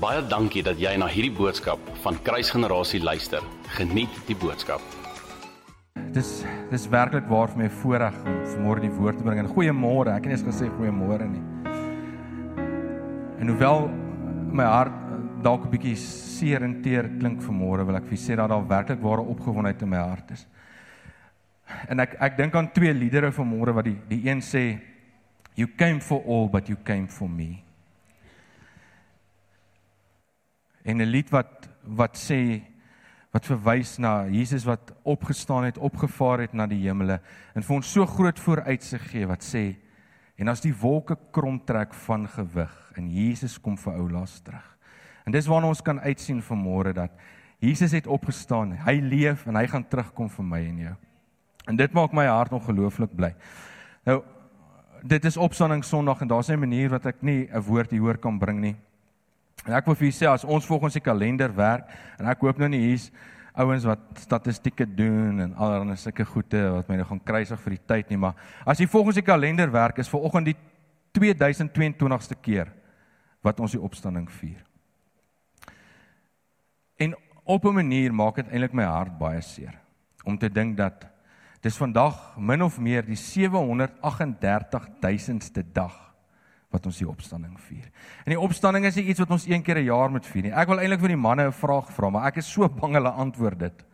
Baie dankie dat jy na hierdie boodskap van Kruisgenerasie luister. Geniet die boodskap. Dis dis werklik waar vir my voorreg om vanmôre die woord te bring. En goeiemôre. Ek het nie eens gesê goeiemôre nie. En hoewel my hart dalk 'n bietjie seer en teer klink vanmôre, wil ek vir sê dat daar werklik ware opgewondenheid in my hart is. En ek ek dink aan twee liedere vanmôre wat die die een sê you came for all but you came for me. En 'n lied wat wat sê wat verwys na Jesus wat opgestaan het, opgevaar het na die hemele en vir ons so groot vooruitsig gee wat sê en as die wolke krom trek van gewig en Jesus kom vir ou laas terug. En dis waarna ons kan uitsien vanmôre dat Jesus het opgestaan. Hy leef en hy gaan terugkom vir my en jou. En dit maak my hart ongelooflik bly. Nou dit is opstanding Sondag en daar's 'n manier wat ek nie 'n woord hieroor kan bring nie. En ek wil vir julle sê as ons volgens die kalender werk en ek hoop nou nie hier's ouens wat statistieke doen en allerlei sulke goede wat my nou gaan kruisig vir die tyd nie, maar as jy volgens die kalender werk is ver oggend die 2022ste keer wat ons die opstanding vier. En op 'n manier maak dit eintlik my hart baie seer om te dink dat dis vandag min of meer die 738 000ste dag wat ons die opstanding vier. En die opstanding is nie iets wat ons een keer 'n jaar moet vier nie. Ek wil eintlik vir die manne 'n vraag vra, maar ek is so bang hulle antwoord dit.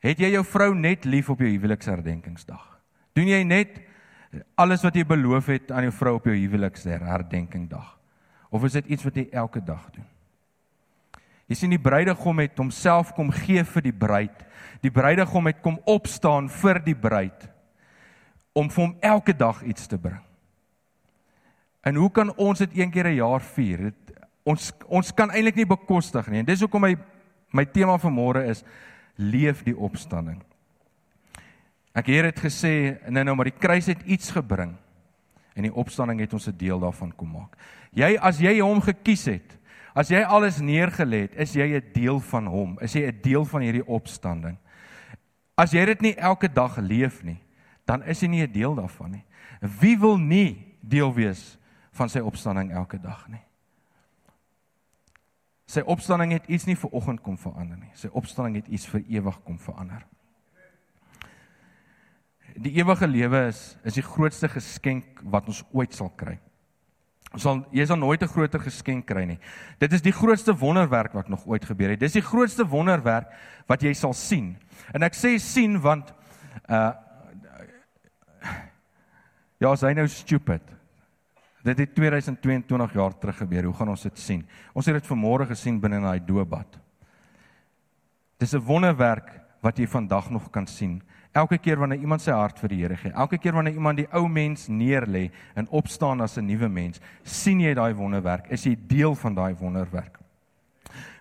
Het jy jou vrou net lief op jou huweliksherdenkingsdag? Doen jy net alles wat jy beloof het aan jou vrou op jou huweliksherdenkingdag? Of is dit iets wat jy elke dag doen? Jy sien die bruidegom het homself kom gee vir die bruid. Die bruidegom het kom opstaan vir die bruid om vir hom elke dag iets te bring. En hoe kan ons dit een keer 'n jaar vier? Dit ons ons kan eintlik nie bekostig nie. En dis hoekom my my tema vir môre is leef die opstanding. Ek het dit gesê nou nou maar die kruis het iets gebring en die opstanding het ons 'n deel daarvan kom maak. Jy as jy hom gekies het, as jy alles neergelê het, is jy 'n deel van hom. Is jy 'n deel van hierdie opstanding? As jy dit nie elke dag leef nie, dan is jy nie 'n deel daarvan nie. Wie wil nie deel wees van sy opstanding elke dag nie? Sy opstanding het iets nie vir oggend kom verander nie. Sy opstanding het iets vir ewig kom verander. Die ewige lewe is is die grootste geskenk wat ons ooit sal kry. Ons sal jy sal nooit 'n groter geskenk kry nie. Dit is die grootste wonderwerk wat nog ooit gebeur het. Dis die grootste wonderwerk wat jy sal sien. En ek sê sien want uh Ja, as hy nou stupid. Dit het 2022 jaar terug gebeur. Hoe gaan ons dit sien? Ons het dit vanmôre gesien binne in daai doopbad. Dis 'n wonderwerk wat jy vandag nog kan sien. Elke keer wanneer iemand sy hart vir die Here gee, elke keer wanneer iemand die ou mens neerlê en opstaan as 'n nuwe mens, sien jy daai wonderwerk. Is jy deel van daai wonderwerk?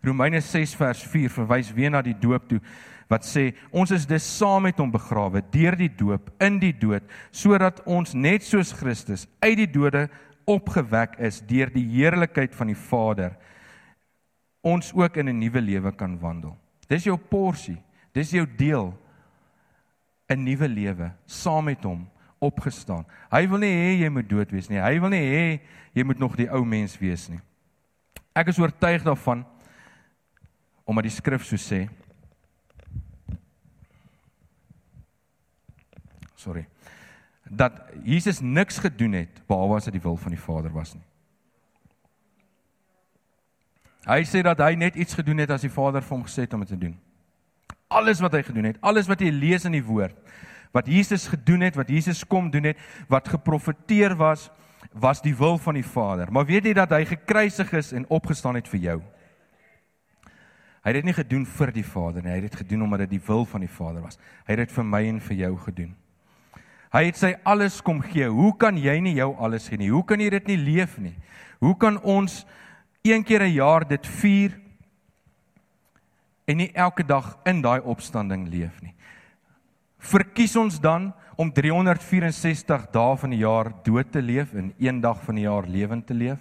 Romeine 6 vers 4 verwys weer na die doop toe wat sê ons is dus saam met hom begrawe deur die doop in die dood sodat ons net soos Christus uit die dode opgewek is deur die heerlikheid van die Vader ons ook in 'n nuwe lewe kan wandel. Dis jou porsie, dis jou deel 'n nuwe lewe saam met hom opgestaan. Hy wil nie hê jy moet dood wees nie. Hy wil nie hê jy moet nog die ou mens wees nie. Ek is oortuig daarvan omdat die skrif so sê sorry. Dat Jesus niks gedoen het behalwe as dit die wil van die Vader was nie. Hy sê dat hy net iets gedoen het as die Vader vir hom gesê het om dit te doen. Alles wat hy gedoen het, alles wat jy lees in die woord, wat Jesus gedoen het, wat Jesus kom doen het, wat geprofeteer was, was die wil van die Vader. Maar weet jy dat hy gekruisig is en opgestaan het vir jou? Hy het dit nie gedoen vir die Vader nie, hy het dit gedoen omdat dit die wil van die Vader was. Hy het dit vir my en vir jou gedoen. Hy het sy alles kom gee. Hoe kan jy nie jou alles gee nie? Hoe kan jy dit nie leef nie? Hoe kan ons een keer 'n jaar dit vier en nie elke dag in daai opstanding leef nie? Verkies ons dan om 364 dae van die jaar dood te leef en een dag van die jaar lewend te leef?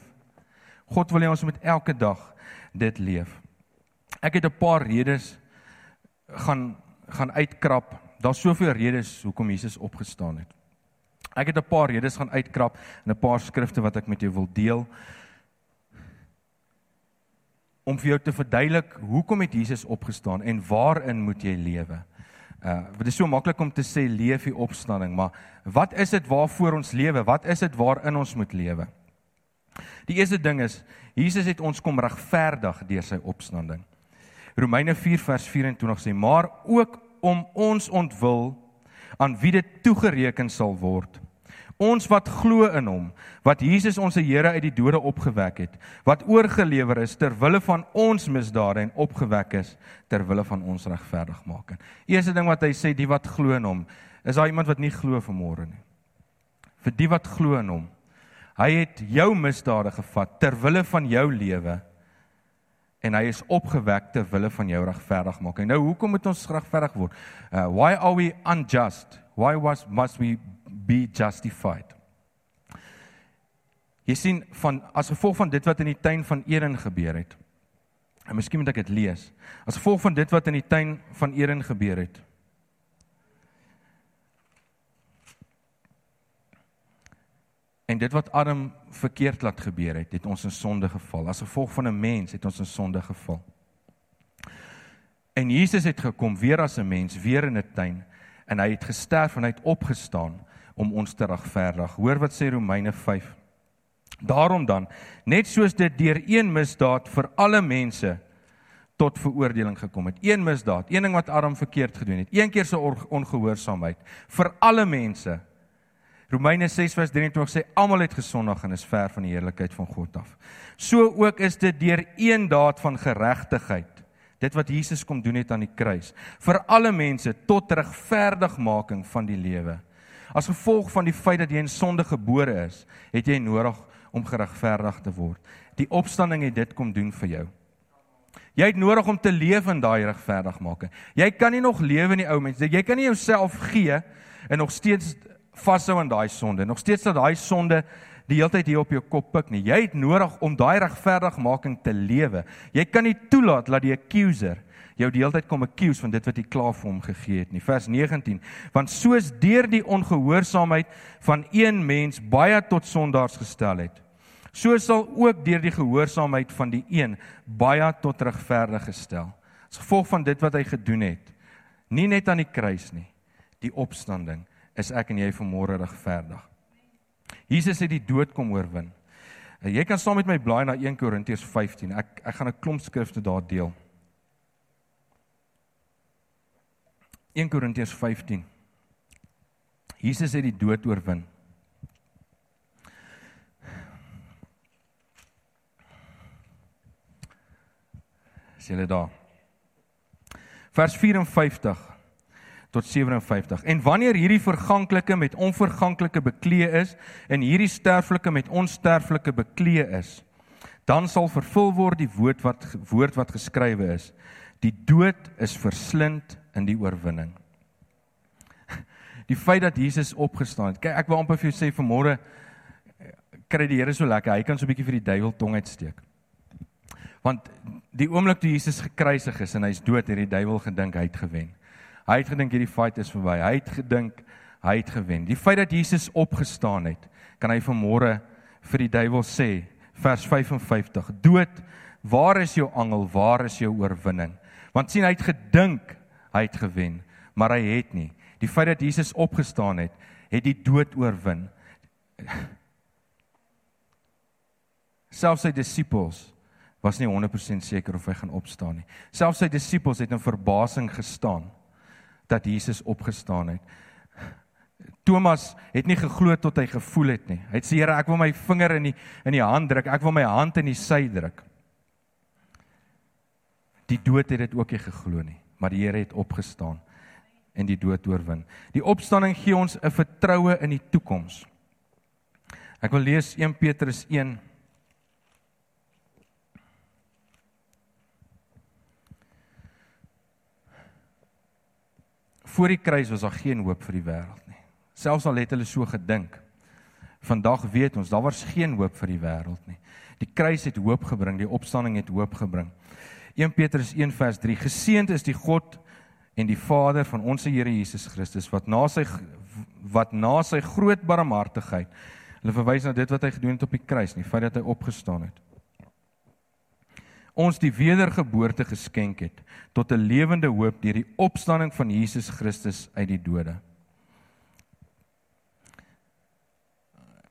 God wil hê ons moet elke dag dit leef. Ek het 'n paar redes gaan gaan uitkrap daar's soveel redes hoekom Jesus opgestaan het. Ek het 'n paar redes gaan uitkrap en 'n paar skrifte wat ek met jou wil deel. om vir jou te verduidelik hoekom het Jesus opgestaan en waarin moet jy lewe. Uh dit is so maklik om te sê leef die opstanding, maar wat is dit waarvoor ons lewe? Wat is dit waarin ons moet lewe? Die eerste ding is Jesus het ons kom regverdig deur sy opstanding. Romeine 4 vers 24 sê: "Maar ook om ons ontwil aan wie dit toegereken sal word." Ons wat glo in hom, wat Jesus ons Here uit die dode opgewek het, wat oorgelewer is ter wille van ons misdade en opgewek is ter wille van ons regverdigmaking. Eerste ding wat hy sê, die wat glo in hom, is daar iemand wat nie glo vanmôre nie. Vir die wat glo in hom. Hy het jou misdade gevat ter wille van jou lewe en hy is opgewek ter wille van jou regverdigmaking. Nou hoekom moet ons regverdig word? Uh, why are we unjust? Why was must we be justified. Jy sien van as gevolg van dit wat in die tuin van Eden gebeur het. En miskien moet ek dit lees. As gevolg van dit wat in die tuin van Eden gebeur het. En dit wat Adam verkeerd laat gebeur het, het ons in sonde geval. As gevolg van 'n mens het ons in sonde geval. En Jesus het gekom weer as 'n mens, weer in 'n tuin en hy het gesterf en hy het opgestaan om ons te regverdig. Hoor wat sê Romeine 5. Daarom dan, net soos dit deur een misdaad vir alle mense tot veroordeling gekom het. Een misdaad, een ding wat Adam verkeerd gedoen het. Een keer se ongehoorsaamheid vir alle mense. Romeine 6 vers 23 sê almal het gesondig en is ver van die heerlikheid van God af. So ook is dit deur een daad van geregtigheid dit wat Jesus kom doen het aan die kruis vir alle mense tot regverdigmaking van die lewe As gevolg van die feit dat jy in sonde gebore is, het jy nodig om geregverdig te word. Die opstanding het dit kom doen vir jou. Jy het nodig om te leef in daai regverdigmaking. Jy kan nie nog lewe in die ou mens. Jy kan nie jouself gee en nog steeds vashou aan daai sonde. Nog steeds dat daai sonde die hele tyd hier op jou kop pik nie. Jy het nodig om daai regverdigmaking te lewe. Jy kan nie toelaat dat die accuser jou die hele tyd kom accuse van dit wat jy klaar vir hom gegee het nie. Vers 19. Want soos deur die ongehoorsaamheid van een mens baie tot sondaars gestel het, so sal ook deur die gehoorsaamheid van die een baie tot regverdig gestel. As gevolg van dit wat hy gedoen het, nie net aan die kruis nie, die opstanding, is ek en jy vanmôre regverdig. Jesus het die dood kom oorwin. Jy kan saam met my blaai na 1 Korintiërs 15. Ek ek gaan 'n klomp skrifte daar deel. 1 Korintiërs 15. Jesus het die dood oorwin. Sien jy daar? Vers 54 tot 57. En wanneer hierdie verganklike met onverganklike bekleë is en hierdie sterflike met onsterflike bekleë is, dan sal vervul word die woord wat woord wat geskrywe is. Die dood is verslind in die oorwinning. Die feit dat Jesus opgestaan het. Kyk, ek wil amper vir jou sê vanmôre kry die Here so lekker. Hy kan so 'n bietjie vir die duiwel tong uitsteek. Want die oomblik toe Jesus gekruisig is en hy's dood, het die duiwel gedink hy het gewen. Hy het gedink hierdie fight is verby. Hy het gedink hy het gewen. Die feit dat Jesus opgestaan het, kan hy vanmôre vir die duiwel sê, vers 55: Dood, waar is jou angel? Waar is jou oorwinning? Want sien hy het gedink hy het gewen, maar hy het nie. Die feit dat Jesus opgestaan het, het die dood oorwin. Selfs sy disippels was nie 100% seker of hy gaan opstaan nie. Selfs sy disippels het in verbasing gestaan dat Jesus opgestaan het. Thomas het nie geglo tot hy gevoel het nie. Hy het sê Here, ek wil my vinger in die in die hand druk. Ek wil my hand in die sy druk. Die dood het dit ook nie geglo nie maar die Here het opgestaan en die dood oorwin. Die opstanding gee ons 'n vertroue in die toekoms. Ek wil lees 1 Petrus 1 Voor die kruis was daar geen hoop vir die wêreld nie. Selfs al het hulle so gedink. Vandag weet ons daar was geen hoop vir die wêreld nie. Die kruis het hoop gebring, die opstanding het hoop gebring. 1 Petrus 1 vers 3 Geseënd is die God en die Vader van ons Here Jesus Christus wat na sy wat na sy groot barmhartigheid hulle verwys na dit wat hy gedoen het op die kruis, nie feit dat hy opgestaan het ons die wedergeboorte geskenk het tot 'n lewende hoop deur die opstanding van Jesus Christus uit die dode.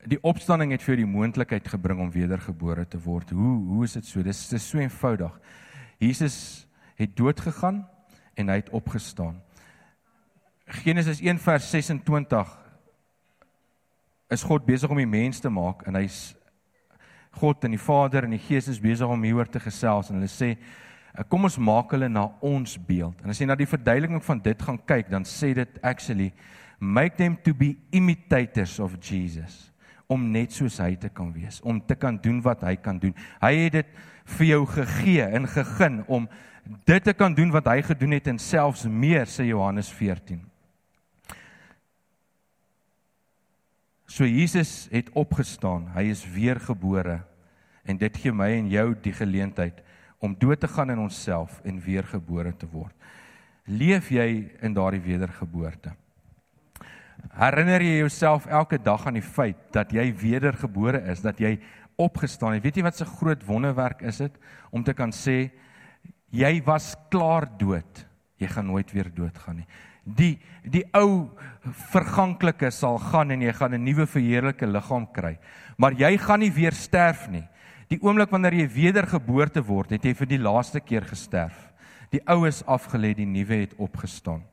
Die opstanding het vir jou die moontlikheid gebring om wedergebore te word. Hoe hoe is dit so? Dis dis so eenvoudig. Jesus het dood gegaan en hy het opgestaan. Genesis 1 vers 26 is God besig om die mens te maak en hy's God en die Vader en die Gees is besig om hieroor te gesels en hulle sê eh, kom ons maak hulle na ons beeld. En as jy na die verduideliking van dit gaan kyk, dan sê dit actually make them to be imitators of Jesus om net soos hy te kan wees, om te kan doen wat hy kan doen. Hy het dit vir jou gegee en gegee om dit te kan doen wat hy gedoen het en selfs meer sê Johannes 14. So Jesus het opgestaan. Hy is weergebore en dit gee my en jou die geleentheid om dood te gaan in onsself en weergebore te word. Leef jy in daardie wedergeboorte? Herinner jy jouself elke dag aan die feit dat jy wedergebore is, dat jy opgestaan het? Weet jy wat 'n groot wonderwerk is dit om te kan sê jy was klaar dood. Jy gaan nooit weer doodgaan nie die die ou verganklike sal gaan en jy gaan 'n nuwe verheerlike liggaam kry. Maar jy gaan nie weer sterf nie. Die oomblik wanneer jy wedergeboorte word, het jy vir die laaste keer gesterf. Die ou is afgelê, die nuwe het opgestaan.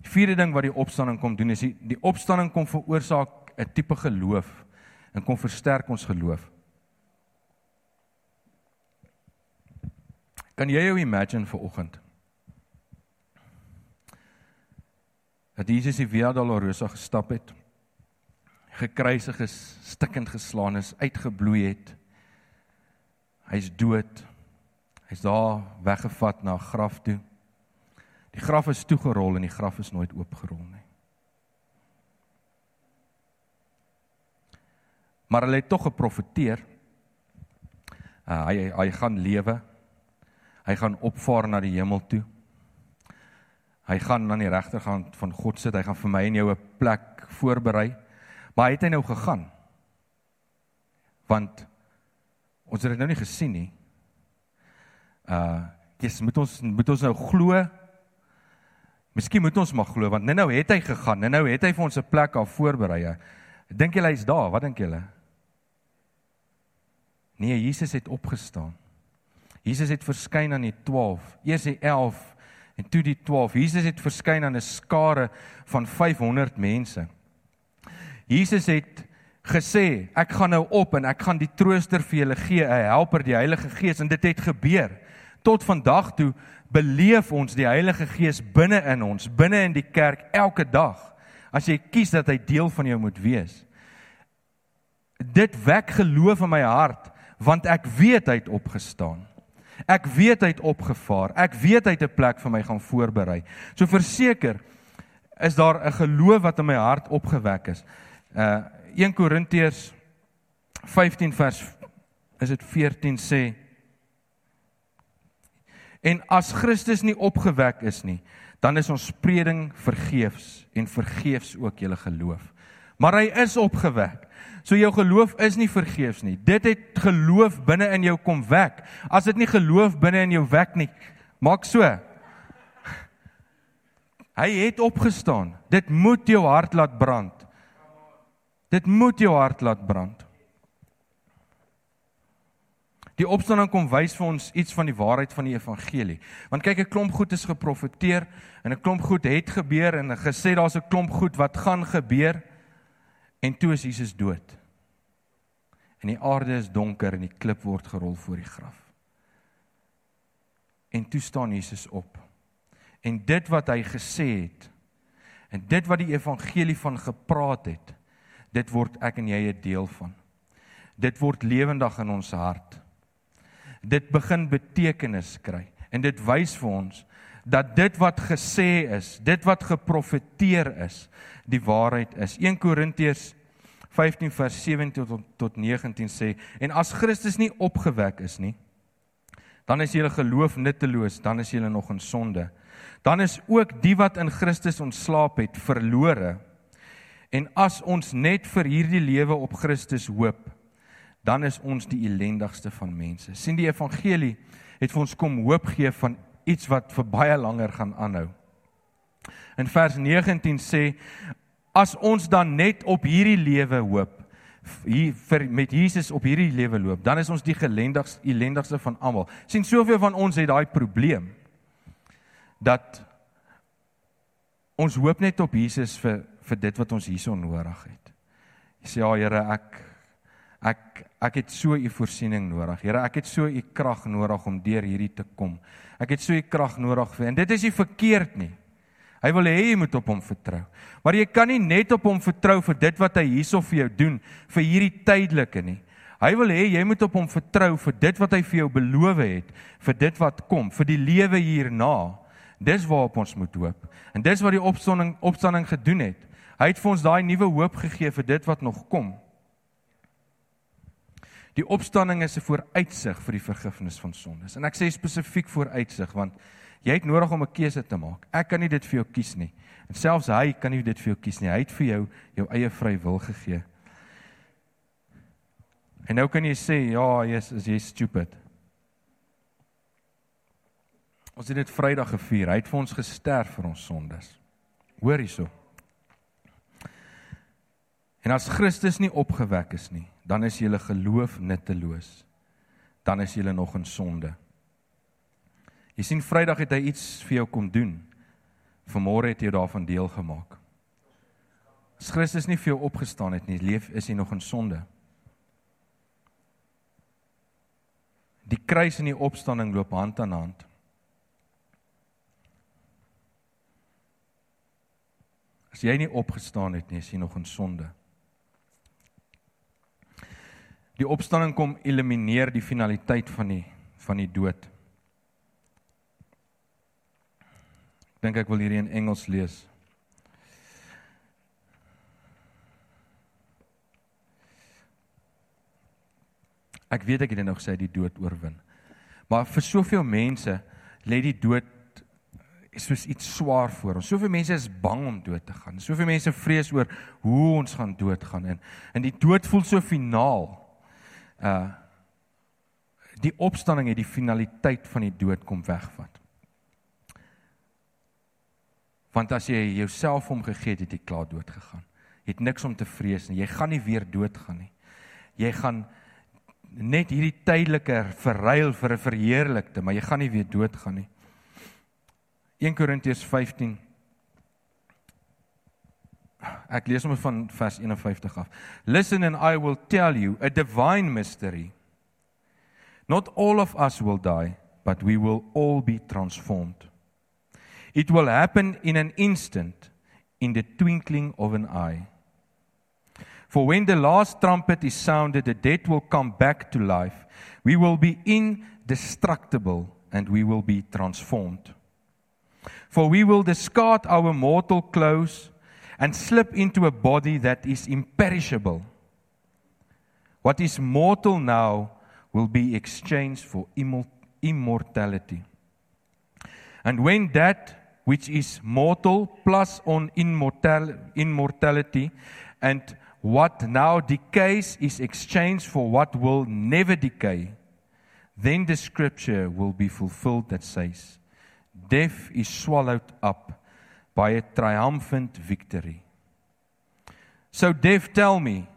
Die vierde ding wat die opstanding kom doen is die, die opstanding kom veroorsaak 'n tipe geloof en kom versterk ons geloof. Kan jy jou imagine vir oggend? dat Jesus die Via Dolorosa gestap het, gekruisig is, stikkend geslaan is, uitgebloei het. Hy's dood. Hy's daar weggevat na 'n graf toe. Die graf is toegerol en die graf is nooit oopgerol nie. Maar hulle het tog geprofeteer. Uh, hy hy gaan lewe. Hy gaan opvaar na die hemel toe. Hy gaan aan die regterkant van God sit. Hy gaan vir my en jou 'n plek voorberei. Maar hy het hy nou gegaan. Want ons het dit nou nie gesien nie. Uh, dis moet ons moet ons nou glo. Miskien moet ons maar glo want nou nou het hy gegaan. Nou nou het hy vir ons 'n plek al voorberei. Dink julle hy's daar? Wat dink julle? Nee, Jesus het opgestaan. Jesus het verskyn aan die 12, eers die 11 En toe die 12. Jesus het verskyn aan 'n skare van 500 mense. Jesus het gesê, ek gaan nou op en ek gaan die trooster vir julle gee, 'n helper, die Heilige Gees en dit het gebeur. Tot vandag toe beleef ons die Heilige Gees binne in ons, binne in die kerk elke dag. As jy kies dat hy deel van jou moet wees. Dit wek geloof in my hart want ek weet hy het opgestaan. Ek weet hy het opgevaar. Ek weet hy het 'n plek vir my gaan voorberei. So verseker is daar 'n geloof wat in my hart opgewek is. Uh 1 Korintiërs 15 vers is dit 14 sê En as Christus nie opgewek is nie, dan is ons preding vergeefs en vergeefs ook julle geloof. Maar hy is opgewek. So jou geloof is nie vergeefs nie. Dit het geloof binne in jou kom wek. As dit nie geloof binne in jou wek nie, maak so. Hy het opgestaan. Dit moet jou hart laat brand. Dit moet jou hart laat brand. Die opstanding kom wys vir ons iets van die waarheid van die evangelie. Want kyk, 'n klomp goed is geprofeteer en 'n klomp goed het gebeur en gesê daar's 'n klomp goed wat gaan gebeur. En toe is Jesus dood. En die aarde is donker en die klip word gerol voor die graf. En toe staan Jesus op. En dit wat hy gesê het en dit wat die evangelie van gepraat het, dit word ek en jy 'n deel van. Dit word lewendig in ons hart. Dit begin betekenis kry en dit wys vir ons dat dit wat gesê is, dit wat geprofeteer is, die waarheid is. 1 Korintiërs 15 vers 17 tot tot 19 sê en as Christus nie opgewek is nie dan is julle geloof nutteloos, dan is julle nog in sonde. Dan is ook die wat in Christus ontslaap het verlore. En as ons net vir hierdie lewe op Christus hoop, dan is ons die ellendigste van mense. sien die evangelie het vir ons kom hoop gee van iets wat vir baie langer gaan aanhou. In vers 19 sê as ons dan net op hierdie lewe hoop hier vir met Jesus op hierdie lewe loop, dan is ons die gelendigste ellendigste van almal. sien soveel van ons het daai probleem dat ons hoop net op Jesus vir vir dit wat ons hierson nodig het. Jy sê ja Here, ek ek ek het so u voorsiening nodig. Here, ek het so u krag nodig om deur hierdie te kom. Ek het so u krag nodig vir en dit is nie verkeerd nie. Hy wil hê jy moet op hom vertrou. Maar jy kan nie net op hom vertrou vir dit wat hy hierso vir jou doen vir hierdie tydelike nie. Hy wil hê jy moet op hom vertrou vir dit wat hy vir jou beloof het, vir dit wat kom, vir die lewe hierna. Dis waarop ons moet hoop. En dis wat die opstanding opstanding gedoen het. Hy het vir ons daai nuwe hoop gegee vir dit wat nog kom. Die opstanding is 'n vooruitsig vir die vergifnis van sondes. En ek sê spesifiek vooruitsig want Jy het nodig om 'n keuse te maak. Ek kan nie dit vir jou kies nie. En selfs hy kan nie dit vir jou kies nie. Hy het vir jou jou eie vrye wil gegee. En nou kan jy sê, ja, jy's is jy stupid. Ons het dit Vrydag gevier. Hy het vir ons gesterf vir ons sondes. Hoor hierso. En as Christus nie opgewek is nie, dan is julle geloof nutteloos. Dan is julle nog in sonde. Jy sien Vrydag het hy iets vir jou kom doen. Vanmôre het jy daarvan deel gemaak. As Christus nie vir jou opgestaan het nie, leef is jy nog in sonde. Die kruis en die opstanding loop hand aan hand. As jy nie opgestaan het nie, is jy nog in sonde. Die opstanding kom elimineer die finaliteit van die van die dood. dink ek wil hierdie in Engels lees. Ek weet ek het nog gesê die dood oorwin. Maar vir soveel mense lê die dood soos iets swaar voor ons. Soveel mense is bang om dood te gaan. Soveel mense vrees oor hoe ons gaan doodgaan en en die dood voel so finaal. Uh die opstanding het die finaliteit van die dood kom wegvat. Want as jy jouself omgegee het, het jy klaar dood gegaan. Jy het niks om te vrees nie. Jy gaan nie weer doodgaan nie. Jy gaan net hierdie tydelike verruil vir 'n verheerlikte, maar jy gaan nie weer doodgaan nie. 1 Korintiërs 15 Ek lees hom van vers 51 af. Listen and I will tell you a divine mystery. Not all of us will die, but we will all be transformed. It will happen in an instant, in the twinkling of an eye. For when the last trumpet is sounded, the dead will come back to life. We will be indestructible and we will be transformed. For we will discard our mortal clothes and slip into a body that is imperishable. What is mortal now will be exchanged for immortality. And when that which is mortal plus on immortal immortality and what now decays is exchanged for what will never decay then the scripture will be fulfilled that says death is swallowed up by a triumphant victory so death tell me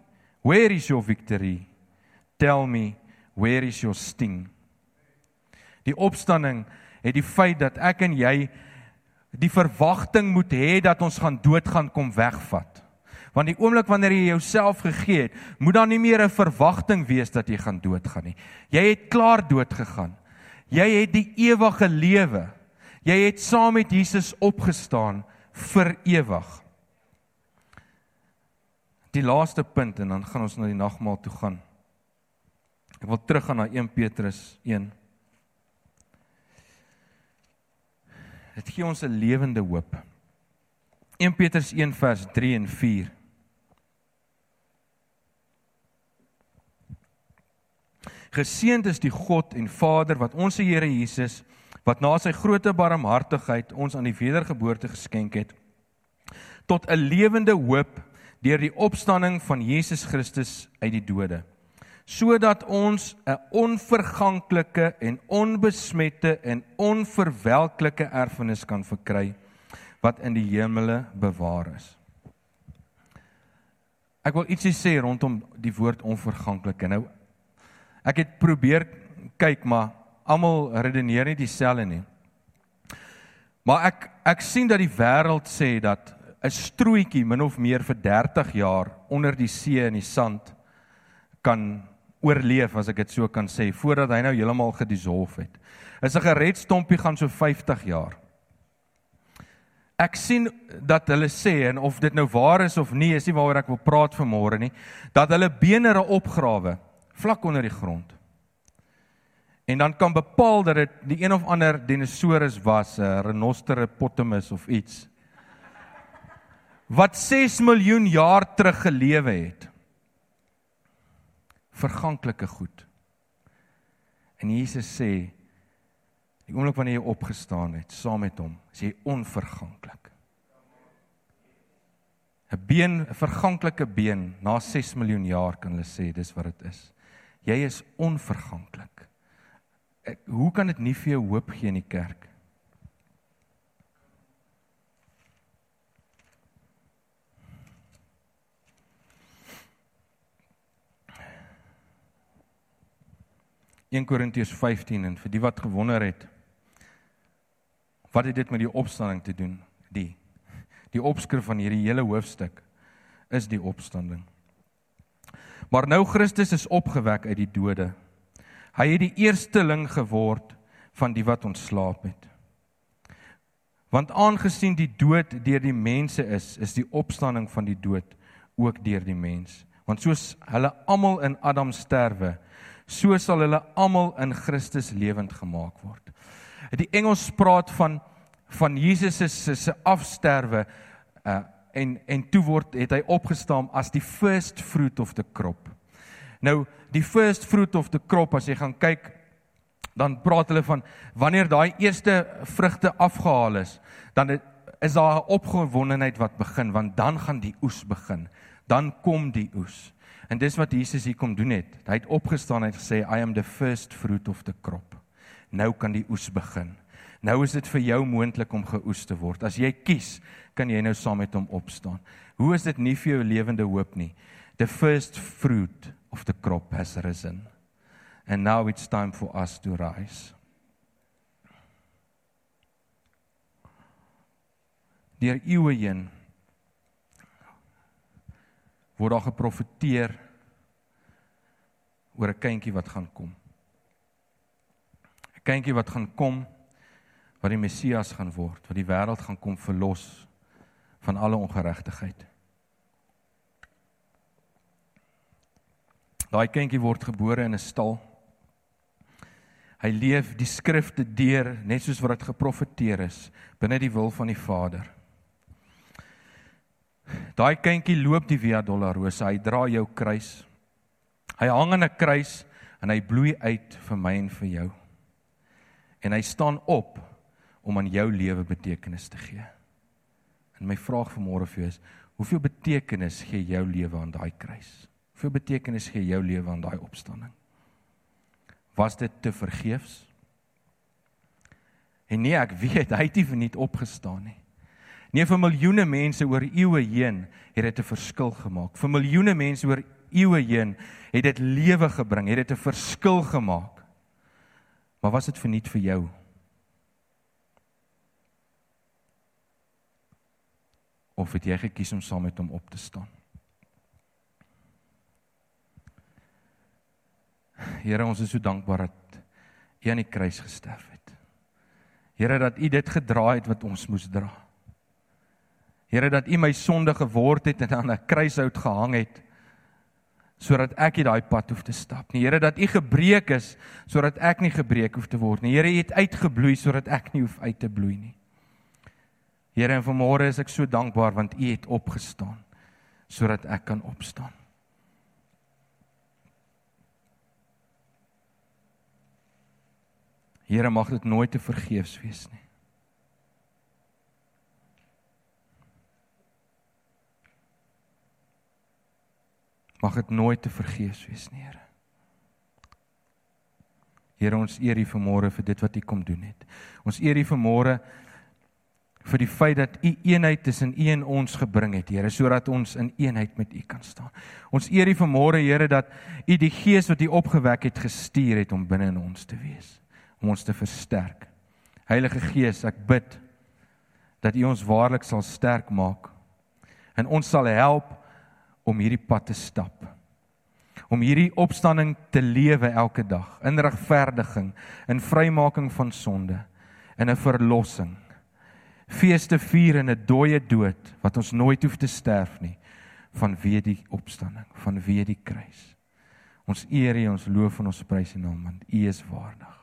where is your victory tell me where is your sting die opstanding het die feit dat ek en jy die verwagting moet hê dat ons gaan doodgaan kom wegvat. Want die oomblik wanneer jy jouself gegee het, moet daar nie meer 'n verwagting wees dat jy gaan doodgaan nie. Jy het klaar dood gegaan. Jy het die ewige lewe. Jy het saam met Jesus opgestaan vir ewig. Die laaste punt en dan gaan ons na die nagmaal toe gaan. Ek wil teruggaan na 1 Petrus 1 Dit gee ons 'n lewende hoop. 1 Petrus 1 vers 3 en 4. Geseënd is die God en Vader wat ons Here Jesus wat na sy groote barmhartigheid ons aan die wedergeboorte geskenk het tot 'n lewende hoop deur die opstanding van Jesus Christus uit die dode sodat ons 'n onverganklike en onbesmette en onverwelklike erfenis kan verkry wat in die hemele bewaar is. Ek wil ietsie sê rondom die woord onverganklike. Nou ek het probeer kyk, maar almal redeneer nie dieselfde nie. Maar ek ek sien dat die wêreld sê dat 'n strootjie min of meer vir 30 jaar onder die see in die sand kan oorleef as ek dit so kan sê voordat hy nou heeltemal gedissolf het. 'n Sigaretstompie gaan so 50 jaar. Ek sien dat hulle sê en of dit nou waar is of nie is nie waaroor ek wil praat vanmôre nie, dat hulle beenere opgrawe vlak onder die grond en dan kan bepaal dat dit die een of ander dinosaurus was, 'n rhinoceros of iets wat 6 miljoen jaar terug gelewe het. Verganklike goed. En Jesus sê die oomblik wanneer jy opgestaan het saam met hom, is jy onverganklik. 'n Been, 'n verganklike been na 6 miljoen jaar kan hulle sê dis wat dit is. Jy is onverganklik hoe kan dit nie vir jou hoop gee in die kerk? In Korintiërs 15 en vir die wat gewonder het wat het dit met die opstanding te doen? Die die opskrif van hierdie hele hoofstuk is die opstanding. Maar nou Christus is opgewek uit die dode Hy het die eersteling geword van die wat ontslaap het. Want aangesien die dood deur die mense is, is die opstanding van die dood ook deur die mens. Want soos hulle almal in Adam sterwe, so sal hulle almal in Christus lewend gemaak word. Die Engels praat van van Jesus se se afsterwe uh, en en toe word het hy opgestaan as die first fruit of the crop. Nou die first fruit of the crop as jy gaan kyk dan praat hulle van wanneer daai eerste vrugte afgehaal is, dan is daar 'n opgewondenheid wat begin want dan gaan die oes begin. Dan kom die oes. En dis wat Jesus hier kom doen het. Hy het opgestaan en gesê I am the first fruit of the crop. Nou kan die oes begin. Nou is dit vir jou moontlik om geoes te word. As jy kies, kan jy nou saam met hom opstaan. Hoe is dit nie vir jou lewende hoop nie? The first fruit of the crop has risen. And now it's time for us to rise. Deur eeue heen word daar geprofeteer oor 'n kindjie wat gaan kom. 'n Kindjie wat gaan kom wat die Messias gaan word, wat die wêreld gaan kom verlos van alle ongeregtigheid. Daai kindjie word gebore in 'n stal. Hy leef die skrifte deur net soos wat dit geprofeteer is binne die wil van die Vader. Daai kindjie loop die Via Dolorosa, hy dra jou kruis. Hy hang aan 'n kruis en hy bloei uit vir my en vir jou. En hy staan op om aan jou lewe betekenis te gee. En my vraag vanmôre vir jou is, hoeveel betekenis gee jou lewe aan daai kruis? Hoeveel betekenis gee jou lewe aan daai opstanding? Was dit te vergeefs? En nee, ek weet hy het nie verniet opgestaan nie. Nee, vir miljoene mense oor eeue heen het dit 'n verskil gemaak. Vir miljoene mense oor eeue heen het dit lewe gebring, het dit 'n verskil gemaak. Maar was dit verniet vir jou? Of het jy gekies om saam met hom op te staan? Here, ons is so dankbaar dat U aan die kruis gesterf het. Here dat U dit gedra het wat ons moes dra. Here dat U my sonde geword het en aan 'n kruishout gehang het sodat ek nie daai pad hoef te stap nie. Here dat U gebreek is sodat ek nie gebreek hoef te word nie. Here, U het uitgebloei sodat ek nie hoef uit te bloei nie. Here, en vanmôre is ek so dankbaar want U het opgestaan sodat ek kan opstaan. Here mag dit nooit te vergeefs wees nie. Mag dit nooit te vergeefs wees nie, Here. Here, ons eer U vanmôre vir dit wat U kom doen het. Ons eer U vanmôre vir die feit dat U eenheid tussen U en ons gebring het, Here, sodat ons in eenheid met U kan staan. Ons eer U vanmôre, Here, dat U die Gees wat U opgewek het gestuur het om binne in ons te wees, om ons te versterk. Heilige Gees, ek bid dat U ons waarlik sal sterk maak en ons sal help om hierdie pad te stap. Om hierdie opstanding te lewe elke dag in regverdiging, in vrymaking van sonde, in 'n verlossing feeste vier in 'n dooie dood wat ons nooit hoef te sterf nie vanweë die opstanding, vanweë die kruis. Ons eer U, ons loof en ons prys U naam want U is waardig.